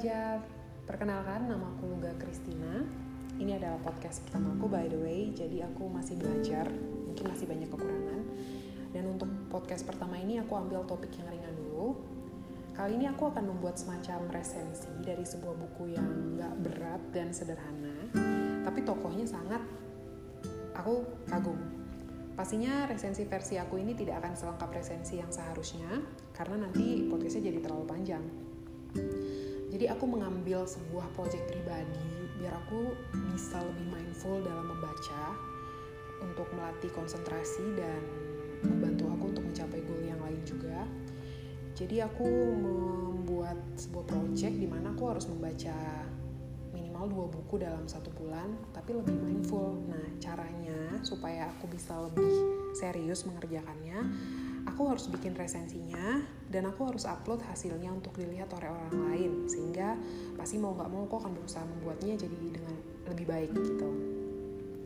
belajar. Perkenalkan, nama aku Luga Kristina. Ini adalah podcast pertama aku by the way, jadi aku masih belajar, mungkin masih banyak kekurangan. Dan untuk podcast pertama ini aku ambil topik yang ringan dulu. Kali ini aku akan membuat semacam resensi dari sebuah buku yang gak berat dan sederhana, tapi tokohnya sangat aku kagum. Pastinya resensi versi aku ini tidak akan selengkap resensi yang seharusnya, karena nanti podcastnya jadi terlalu panjang jadi aku mengambil sebuah project pribadi biar aku bisa lebih mindful dalam membaca untuk melatih konsentrasi dan membantu aku untuk mencapai goal yang lain juga. Jadi aku membuat sebuah project di mana aku harus membaca minimal dua buku dalam satu bulan tapi lebih mindful. Nah caranya supaya aku bisa lebih serius mengerjakannya aku harus bikin resensinya dan aku harus upload hasilnya untuk dilihat oleh orang lain sehingga pasti mau nggak mau aku akan berusaha membuatnya jadi dengan lebih baik gitu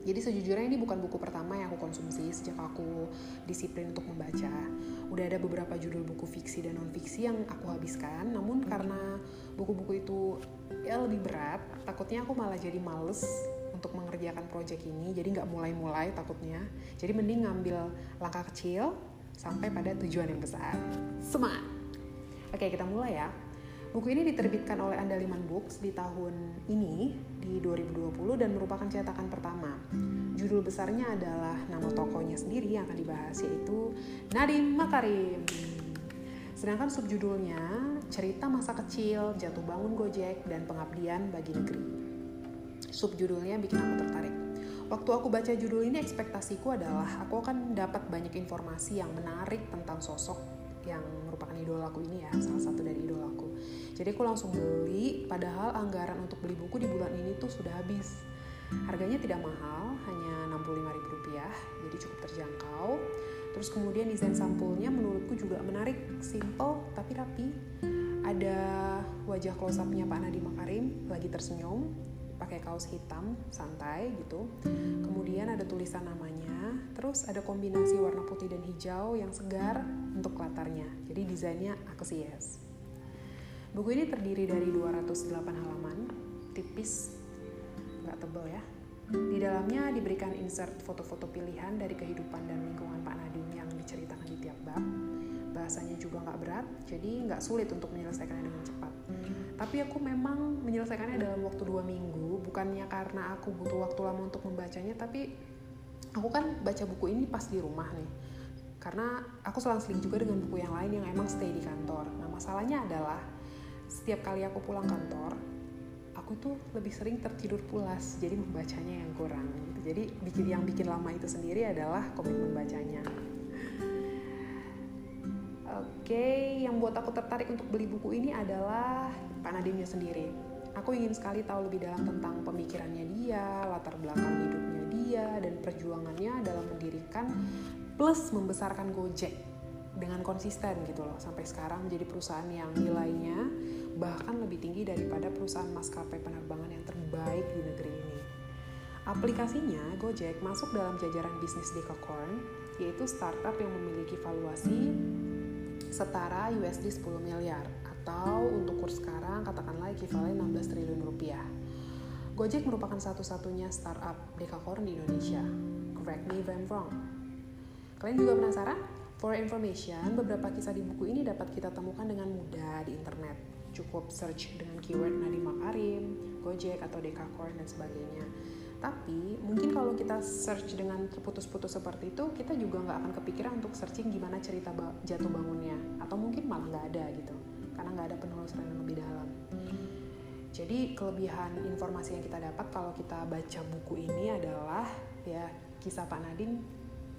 jadi sejujurnya ini bukan buku pertama yang aku konsumsi sejak aku disiplin untuk membaca. Udah ada beberapa judul buku fiksi dan non fiksi yang aku habiskan, namun karena buku-buku itu ya lebih berat, takutnya aku malah jadi males untuk mengerjakan proyek ini, jadi nggak mulai-mulai takutnya. Jadi mending ngambil langkah kecil, sampai pada tujuan yang besar. Semangat! Oke, kita mulai ya. Buku ini diterbitkan oleh Andaliman Books di tahun ini, di 2020, dan merupakan cetakan pertama. Judul besarnya adalah nama tokohnya sendiri yang akan dibahas, yaitu Nadim Makarim. Sedangkan subjudulnya, cerita masa kecil, jatuh bangun Gojek, dan pengabdian bagi negeri. Subjudulnya bikin aku tertarik waktu aku baca judul ini ekspektasiku adalah aku akan dapat banyak informasi yang menarik tentang sosok yang merupakan idolaku ini ya salah satu dari idolaku jadi aku langsung beli padahal anggaran untuk beli buku di bulan ini tuh sudah habis. Harganya tidak mahal hanya 65 ribu rupiah jadi cukup terjangkau. Terus kemudian desain sampulnya menurutku juga menarik simple tapi rapi. Ada wajah close upnya Pak Nadiem Makarim lagi tersenyum pakai kaos hitam santai gitu. Kemudian ada tulisan namanya terus ada kombinasi warna putih dan hijau yang segar untuk latarnya. Jadi desainnya yes buku ini terdiri dari 208 halaman tipis nggak tebel ya. Di dalamnya diberikan insert foto-foto pilihan dari kehidupan dan lingkungan Pak Nadim yang diceritakan di tiap bab. Bahasanya juga nggak berat jadi nggak sulit untuk menyelesaikannya dengan cepat. Tapi aku memang menyelesaikannya dalam waktu dua minggu bukannya karena aku butuh waktu lama untuk membacanya tapi aku kan baca buku ini pas di rumah nih karena aku selang-seling juga dengan buku yang lain yang emang stay di kantor nah masalahnya adalah setiap kali aku pulang kantor aku tuh lebih sering tertidur pulas jadi membacanya yang kurang gitu. jadi bikin yang bikin lama itu sendiri adalah komitmen bacanya Oke, okay, yang buat aku tertarik untuk beli buku ini adalah Pak Nadimnya sendiri. Aku ingin sekali tahu lebih dalam tentang pemikirannya dia, latar belakang hidupnya dia, dan perjuangannya dalam mendirikan plus membesarkan Gojek dengan konsisten gitu loh sampai sekarang menjadi perusahaan yang nilainya bahkan lebih tinggi daripada perusahaan maskapai penerbangan yang terbaik di negeri ini. Aplikasinya Gojek masuk dalam jajaran bisnis Decacorn, yaitu startup yang memiliki valuasi setara USD 10 miliar atau untuk kurs sekarang katakanlah ekivalen 16 triliun rupiah. Gojek merupakan satu-satunya startup dekakorn di Indonesia. Correct me if I'm wrong. Kalian juga penasaran? For information, beberapa kisah di buku ini dapat kita temukan dengan mudah di internet. Cukup search dengan keyword Nadiem Makarim, Gojek atau Dekakorn dan sebagainya tapi mungkin kalau kita search dengan terputus-putus seperti itu kita juga nggak akan kepikiran untuk searching gimana cerita jatuh bangunnya atau mungkin malah nggak ada gitu karena nggak ada penelusuran yang lebih dalam jadi kelebihan informasi yang kita dapat kalau kita baca buku ini adalah ya kisah Pak Nadine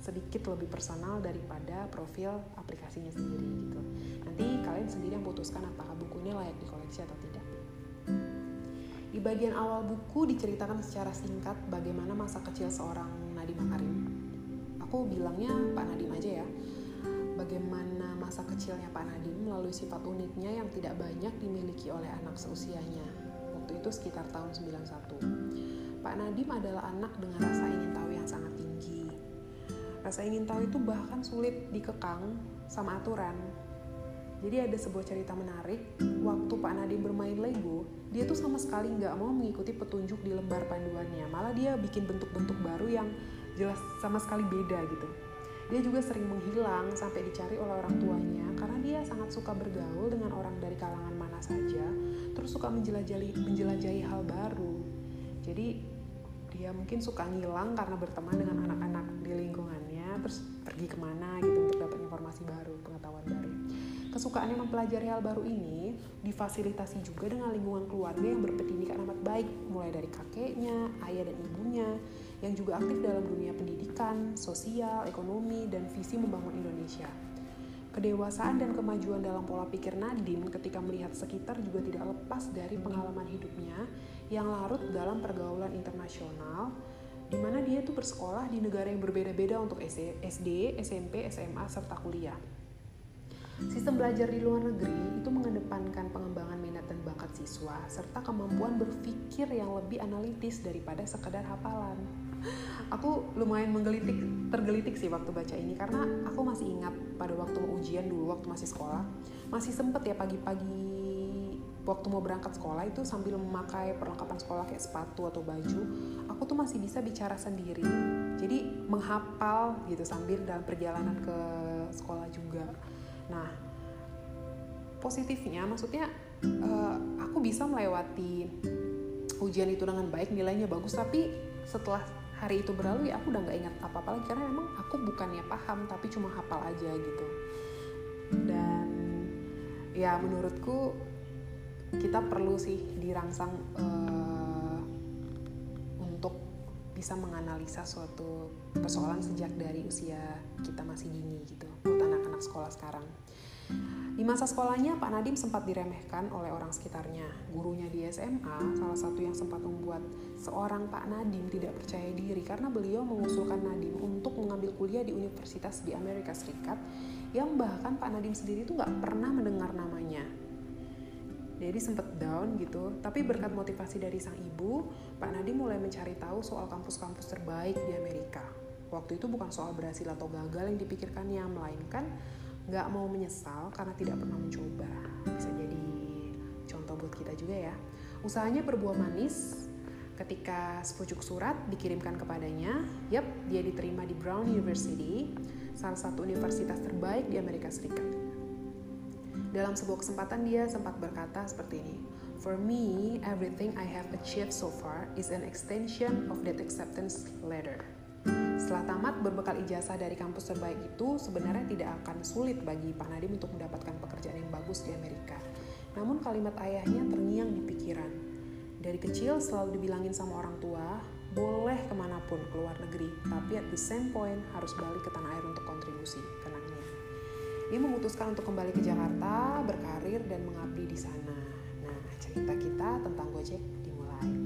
sedikit lebih personal daripada profil aplikasinya sendiri gitu nanti kalian sendiri yang putuskan apakah buku ini layak dikoleksi atau tidak di bagian awal buku diceritakan secara singkat bagaimana masa kecil seorang Nadiem Makarim. Aku bilangnya Pak Nadiem aja ya. Bagaimana masa kecilnya Pak Nadiem melalui sifat uniknya yang tidak banyak dimiliki oleh anak seusianya. Waktu itu sekitar tahun 91. Pak Nadiem adalah anak dengan rasa ingin tahu yang sangat tinggi. Rasa ingin tahu itu bahkan sulit dikekang sama aturan. Jadi ada sebuah cerita menarik, waktu Pak Nadiem bermain Lego, dia tuh sama sekali nggak mau mengikuti petunjuk di lembar panduannya, malah dia bikin bentuk-bentuk baru yang jelas sama sekali beda gitu. Dia juga sering menghilang sampai dicari oleh orang tuanya karena dia sangat suka bergaul dengan orang dari kalangan mana saja, terus suka menjelajahi menjelajahi hal baru. Jadi dia mungkin suka ngilang karena berteman dengan anak-anak di lingkungannya, terus pergi ke mana gitu untuk dapat informasi baru, pengetahuan baru. Kesukaannya mempelajari hal baru ini difasilitasi juga dengan lingkungan keluarga yang berpendidikan amat baik, mulai dari kakeknya, ayah dan ibunya, yang juga aktif dalam dunia pendidikan, sosial, ekonomi, dan visi membangun Indonesia. Kedewasaan dan kemajuan dalam pola pikir Nadim ketika melihat sekitar juga tidak lepas dari pengalaman hidupnya yang larut dalam pergaulan internasional, di mana dia itu bersekolah di negara yang berbeda-beda untuk SD, SMP, SMA, serta kuliah. Sistem belajar di luar negeri itu mengedepankan pengembangan minat dan bakat siswa serta kemampuan berpikir yang lebih analitis daripada sekedar hafalan. Aku lumayan menggelitik, tergelitik sih waktu baca ini karena aku masih ingat pada waktu ujian dulu waktu masih sekolah, masih sempet ya pagi-pagi waktu mau berangkat sekolah itu sambil memakai perlengkapan sekolah kayak sepatu atau baju, aku tuh masih bisa bicara sendiri. Jadi menghafal gitu sambil dalam perjalanan ke sekolah juga Nah, positifnya maksudnya uh, aku bisa melewati ujian itu dengan baik, nilainya bagus, tapi setelah hari itu berlalu ya aku udah nggak ingat apa-apa lagi karena emang aku bukannya paham tapi cuma hafal aja gitu. Dan ya menurutku kita perlu sih dirangsang uh, untuk bisa menganalisa suatu persoalan sejak dari usia kita masih dini gitu buat anak-anak sekolah sekarang. Di masa sekolahnya, Pak Nadim sempat diremehkan oleh orang sekitarnya. Gurunya di SMA, salah satu yang sempat membuat seorang Pak Nadim tidak percaya diri karena beliau mengusulkan Nadim untuk mengambil kuliah di universitas di Amerika Serikat yang bahkan Pak Nadim sendiri itu nggak pernah mendengar namanya. Jadi sempat down gitu, tapi berkat motivasi dari sang ibu, Pak Nadim mulai mencari tahu soal kampus-kampus terbaik di Amerika. Waktu itu bukan soal berhasil atau gagal yang dipikirkannya, melainkan nggak mau menyesal karena tidak pernah mencoba. Bisa jadi contoh buat kita juga ya. Usahanya berbuah manis ketika sepucuk surat dikirimkan kepadanya yep dia diterima di Brown University salah satu universitas terbaik di Amerika Serikat. Dalam sebuah kesempatan dia sempat berkata seperti ini For me, everything I have achieved so far is an extension of that acceptance letter. Setelah tamat berbekal ijazah dari kampus terbaik itu, sebenarnya tidak akan sulit bagi Pak Nadiem untuk mendapatkan pekerjaan yang bagus di Amerika. Namun kalimat ayahnya terngiang di pikiran. Dari kecil selalu dibilangin sama orang tua, boleh ke mana pun ke luar negeri, tapi at the same point harus balik ke tanah air untuk kontribusi, kenangnya. Dia memutuskan untuk kembali ke Jakarta, berkarir dan mengabdi di sana. Nah, cerita kita tentang Gojek dimulai.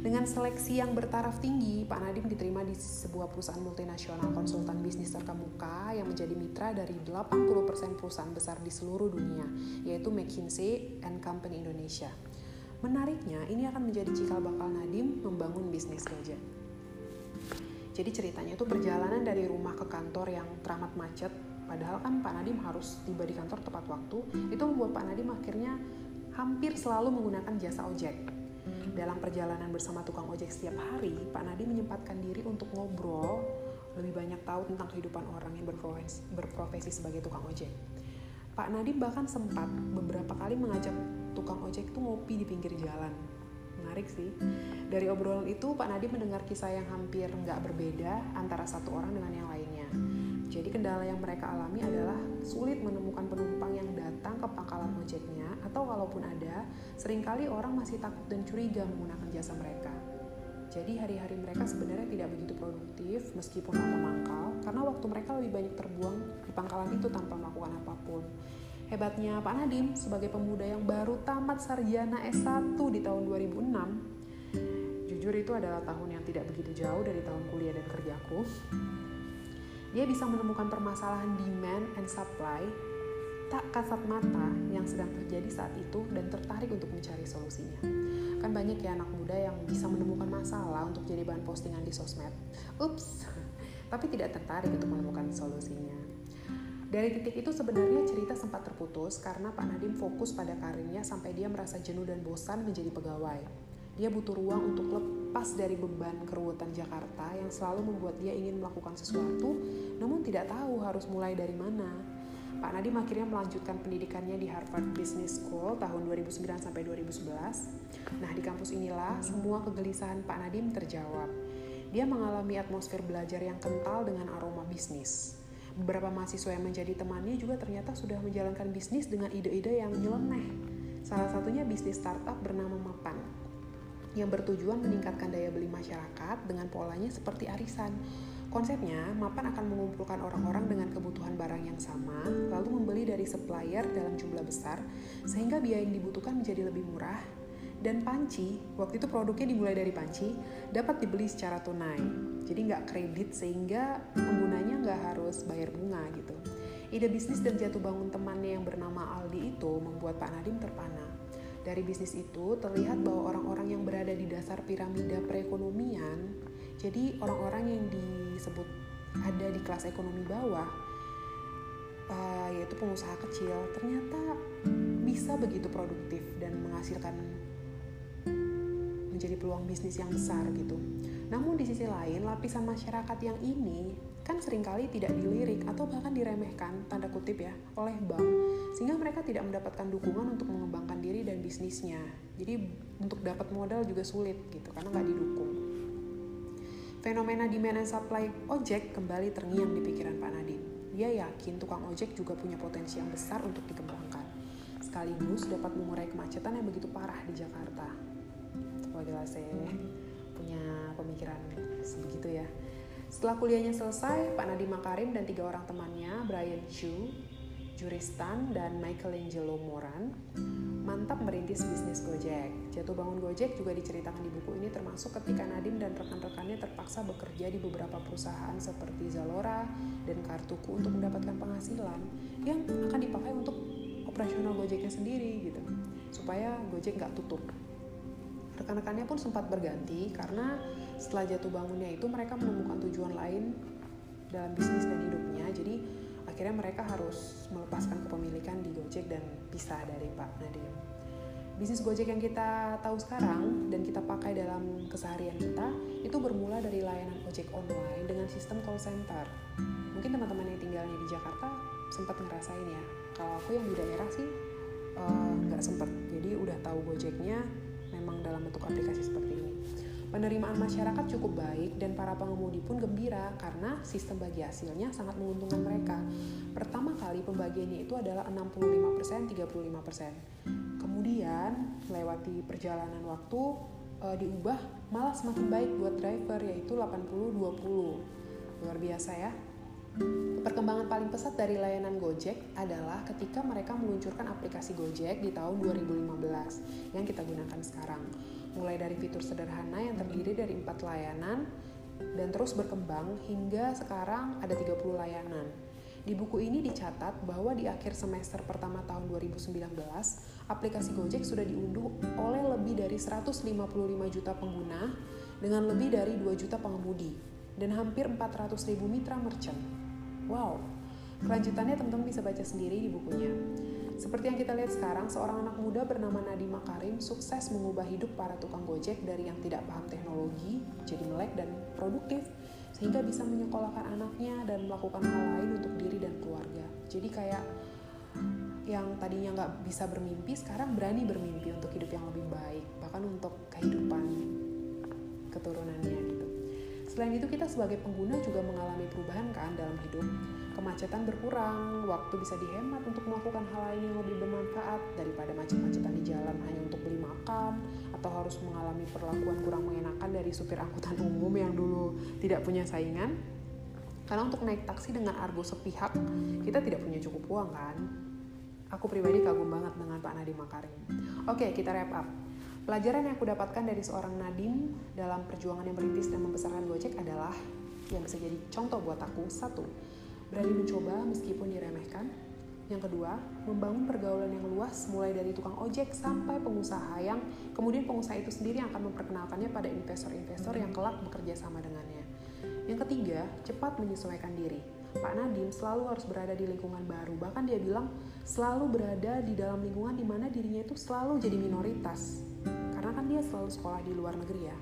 Dengan seleksi yang bertaraf tinggi, Pak Nadiem diterima di sebuah perusahaan multinasional konsultan bisnis terkemuka yang menjadi mitra dari 80% perusahaan besar di seluruh dunia, yaitu McKinsey and Company Indonesia. Menariknya, ini akan menjadi cikal bakal Nadiem membangun bisnis Gojek. Jadi ceritanya itu perjalanan dari rumah ke kantor yang teramat macet, padahal kan Pak Nadiem harus tiba di kantor tepat waktu, itu membuat Pak Nadiem akhirnya hampir selalu menggunakan jasa ojek dalam perjalanan bersama tukang ojek setiap hari, Pak Nadi menyempatkan diri untuk ngobrol lebih banyak tahu tentang kehidupan orang yang berprofesi, sebagai tukang ojek. Pak Nadi bahkan sempat beberapa kali mengajak tukang ojek itu ngopi di pinggir jalan. Menarik sih. Dari obrolan itu, Pak Nadi mendengar kisah yang hampir nggak berbeda antara satu orang dengan yang lainnya. Jadi kendala yang mereka alami adalah sulit menemukan penumpang yang ke pangkalan ojeknya atau kalaupun ada, sering kali orang masih takut dan curiga menggunakan jasa mereka. Jadi hari-hari mereka sebenarnya tidak begitu produktif meskipun lama mangkal karena waktu mereka lebih banyak terbuang di pangkalan itu tanpa melakukan apa pun. Hebatnya Pak Nadim sebagai pemuda yang baru tamat sarjana S1 di tahun 2006, jujur itu adalah tahun yang tidak begitu jauh dari tahun kuliah dan kerjaku dia bisa menemukan permasalahan demand and supply tak kasat mata yang sedang terjadi saat itu dan tertarik untuk mencari solusinya. Kan banyak ya anak muda yang bisa menemukan masalah untuk jadi bahan postingan di sosmed. Ups, tapi tidak tertarik untuk menemukan solusinya. Dari titik itu sebenarnya cerita sempat terputus karena Pak Nadim fokus pada karirnya sampai dia merasa jenuh dan bosan menjadi pegawai. Dia butuh ruang untuk lepas dari beban keruwetan Jakarta yang selalu membuat dia ingin melakukan sesuatu, namun tidak tahu harus mulai dari mana. Pak Nadim akhirnya melanjutkan pendidikannya di Harvard Business School tahun 2009 sampai 2011. Nah, di kampus inilah semua kegelisahan Pak Nadim terjawab. Dia mengalami atmosfer belajar yang kental dengan aroma bisnis. Beberapa mahasiswa yang menjadi temannya juga ternyata sudah menjalankan bisnis dengan ide-ide yang nyeleneh. Salah satunya bisnis startup bernama Mapan, yang bertujuan meningkatkan daya beli masyarakat dengan polanya seperti arisan. Konsepnya, Mapan akan mengumpulkan orang-orang dengan kebutuhan barang yang sama, lalu membeli dari supplier dalam jumlah besar, sehingga biaya yang dibutuhkan menjadi lebih murah, dan panci, waktu itu produknya dimulai dari panci, dapat dibeli secara tunai. Jadi nggak kredit sehingga penggunanya nggak harus bayar bunga gitu. Ide bisnis dan jatuh bangun temannya yang bernama Aldi itu membuat Pak Nadim terpana. Dari bisnis itu terlihat bahwa orang-orang yang berada di dasar piramida perekonomian, jadi orang-orang yang disebut ada di kelas ekonomi bawah, uh, yaitu pengusaha kecil, ternyata bisa begitu produktif dan menghasilkan menjadi peluang bisnis yang besar gitu. Namun di sisi lain, lapisan masyarakat yang ini kan sering kali tidak dilirik atau bahkan diremehkan, tanda kutip ya, oleh bank, sehingga mereka tidak mendapatkan dukungan untuk mengembangkan diri dan bisnisnya. Jadi untuk dapat modal juga sulit gitu, karena nggak didukung. Fenomena demand and supply ojek kembali terngiang di pikiran Pak Nadiem. Dia yakin tukang ojek juga punya potensi yang besar untuk dikembangkan, sekaligus dapat mengurai kemacetan yang begitu parah di Jakarta. Wah jelas ya punya pemikiran sebegitu ya. Setelah kuliahnya selesai, Pak Nadiem Makarim dan tiga orang temannya, Brian Chu, Juristan, dan Michelangelo Moran, mantap merintis bisnis Gojek. Jatuh bangun Gojek juga diceritakan di buku ini termasuk ketika Nadim dan rekan-rekannya terpaksa bekerja di beberapa perusahaan seperti Zalora dan Kartuku untuk mendapatkan penghasilan yang akan dipakai untuk operasional Gojeknya sendiri gitu, supaya Gojek nggak tutup. Rekan-rekannya pun sempat berganti karena setelah jatuh bangunnya itu mereka menemukan tujuan lain dalam bisnis dan hidupnya. Jadi akhirnya mereka harus melepaskan kepemilikan di Gojek dan pisah dari Pak Nadiem. Bisnis Gojek yang kita tahu sekarang dan kita pakai dalam keseharian kita itu bermula dari layanan ojek online dengan sistem call center. Mungkin teman-teman yang tinggalnya di Jakarta sempat ngerasain ya. Kalau aku yang di daerah sih nggak uh, sempat. Jadi udah tahu Gojeknya memang dalam bentuk aplikasi seperti. Penerimaan masyarakat cukup baik dan para pengemudi pun gembira karena sistem bagi hasilnya sangat menguntungkan mereka. Pertama kali pembagiannya itu adalah 65% 35%. Kemudian lewati perjalanan waktu e, diubah malah semakin baik buat driver yaitu 80 20. Luar biasa ya. Perkembangan paling pesat dari layanan Gojek adalah ketika mereka meluncurkan aplikasi Gojek di tahun 2015 yang kita gunakan sekarang. Mulai dari fitur sederhana yang terdiri dari empat layanan dan terus berkembang hingga sekarang ada 30 layanan. Di buku ini dicatat bahwa di akhir semester pertama tahun 2019, aplikasi Gojek sudah diunduh oleh lebih dari 155 juta pengguna dengan lebih dari 2 juta pengemudi dan hampir 400 ribu mitra merchant. Wow, kelanjutannya teman-teman bisa baca sendiri di bukunya. Seperti yang kita lihat sekarang, seorang anak muda bernama Nadiem Makarim sukses mengubah hidup para tukang gojek dari yang tidak paham teknologi jadi melek dan produktif sehingga bisa menyekolahkan anaknya dan melakukan hal lain untuk diri dan keluarga. Jadi kayak yang tadinya nggak bisa bermimpi sekarang berani bermimpi untuk hidup yang lebih baik bahkan untuk kehidupan keturunannya gitu. Selain itu kita sebagai pengguna juga mengalami perubahan kan dalam hidup. Kemacetan berkurang, waktu bisa dihemat untuk melakukan hal lain yang lebih bermanfaat daripada macet-macetan di jalan hanya untuk beli makan atau harus mengalami perlakuan kurang mengenakan dari supir angkutan umum yang dulu tidak punya saingan. Karena untuk naik taksi dengan argo sepihak, kita tidak punya cukup uang kan? Aku pribadi kagum banget dengan Pak Nadiem Makarim. Oke, kita wrap up. Pelajaran yang aku dapatkan dari seorang Nadim dalam perjuangan yang merintis dan membesarkan Gojek adalah yang bisa jadi contoh buat aku. Satu, berani mencoba meskipun diremehkan. Yang kedua, membangun pergaulan yang luas mulai dari tukang ojek sampai pengusaha yang kemudian pengusaha itu sendiri akan memperkenalkannya pada investor-investor yang kelak bekerja sama dengannya. Yang ketiga, cepat menyesuaikan diri. Pak Nadim selalu harus berada di lingkungan baru. Bahkan dia bilang selalu berada di dalam lingkungan di mana dirinya itu selalu jadi minoritas. Karena kan dia selalu sekolah di luar negeri ya,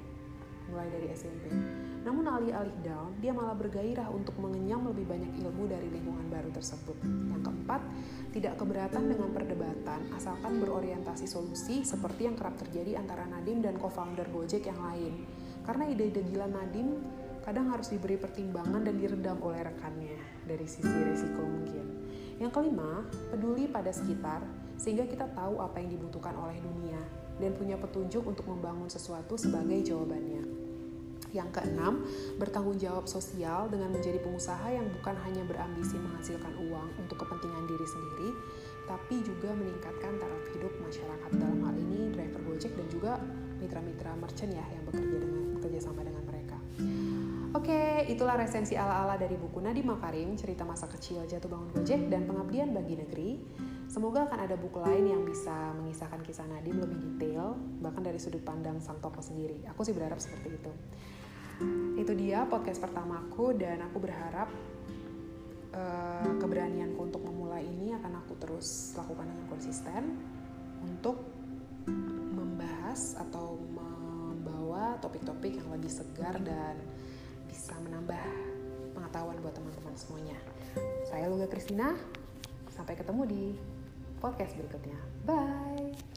mulai dari SMP. Namun alih-alih down, dia malah bergairah untuk mengenyam lebih banyak ilmu dari lingkungan baru tersebut. Yang keempat, tidak keberatan dengan perdebatan asalkan berorientasi solusi seperti yang kerap terjadi antara Nadim dan co-founder Gojek yang lain. Karena ide-ide gila Nadim kadang harus diberi pertimbangan dan diredam oleh rekannya dari sisi resiko mungkin. Yang kelima, peduli pada sekitar sehingga kita tahu apa yang dibutuhkan oleh dunia dan punya petunjuk untuk membangun sesuatu sebagai jawabannya. Yang keenam, bertanggung jawab sosial dengan menjadi pengusaha yang bukan hanya berambisi menghasilkan uang untuk kepentingan diri sendiri, tapi juga meningkatkan taraf hidup masyarakat dalam hal ini driver Gojek dan juga mitra-mitra merchant ya yang bekerja dengan bekerja sama dengan mereka. Oke, itulah resensi ala-ala dari buku Nadiem Makarim, cerita masa kecil jatuh bangun Gojek dan pengabdian bagi negeri. Semoga akan ada buku lain yang bisa mengisahkan kisah Nadiem lebih detail, bahkan dari sudut pandang sang tokoh sendiri. Aku sih berharap seperti itu. Itu dia podcast pertamaku dan aku berharap uh, keberanianku untuk memulai ini akan aku terus lakukan dengan konsisten untuk membahas atau membawa topik-topik yang lebih segar dan bisa menambah pengetahuan buat teman-teman semuanya. Saya Luga Kristina, sampai ketemu di podcast berikutnya. Bye!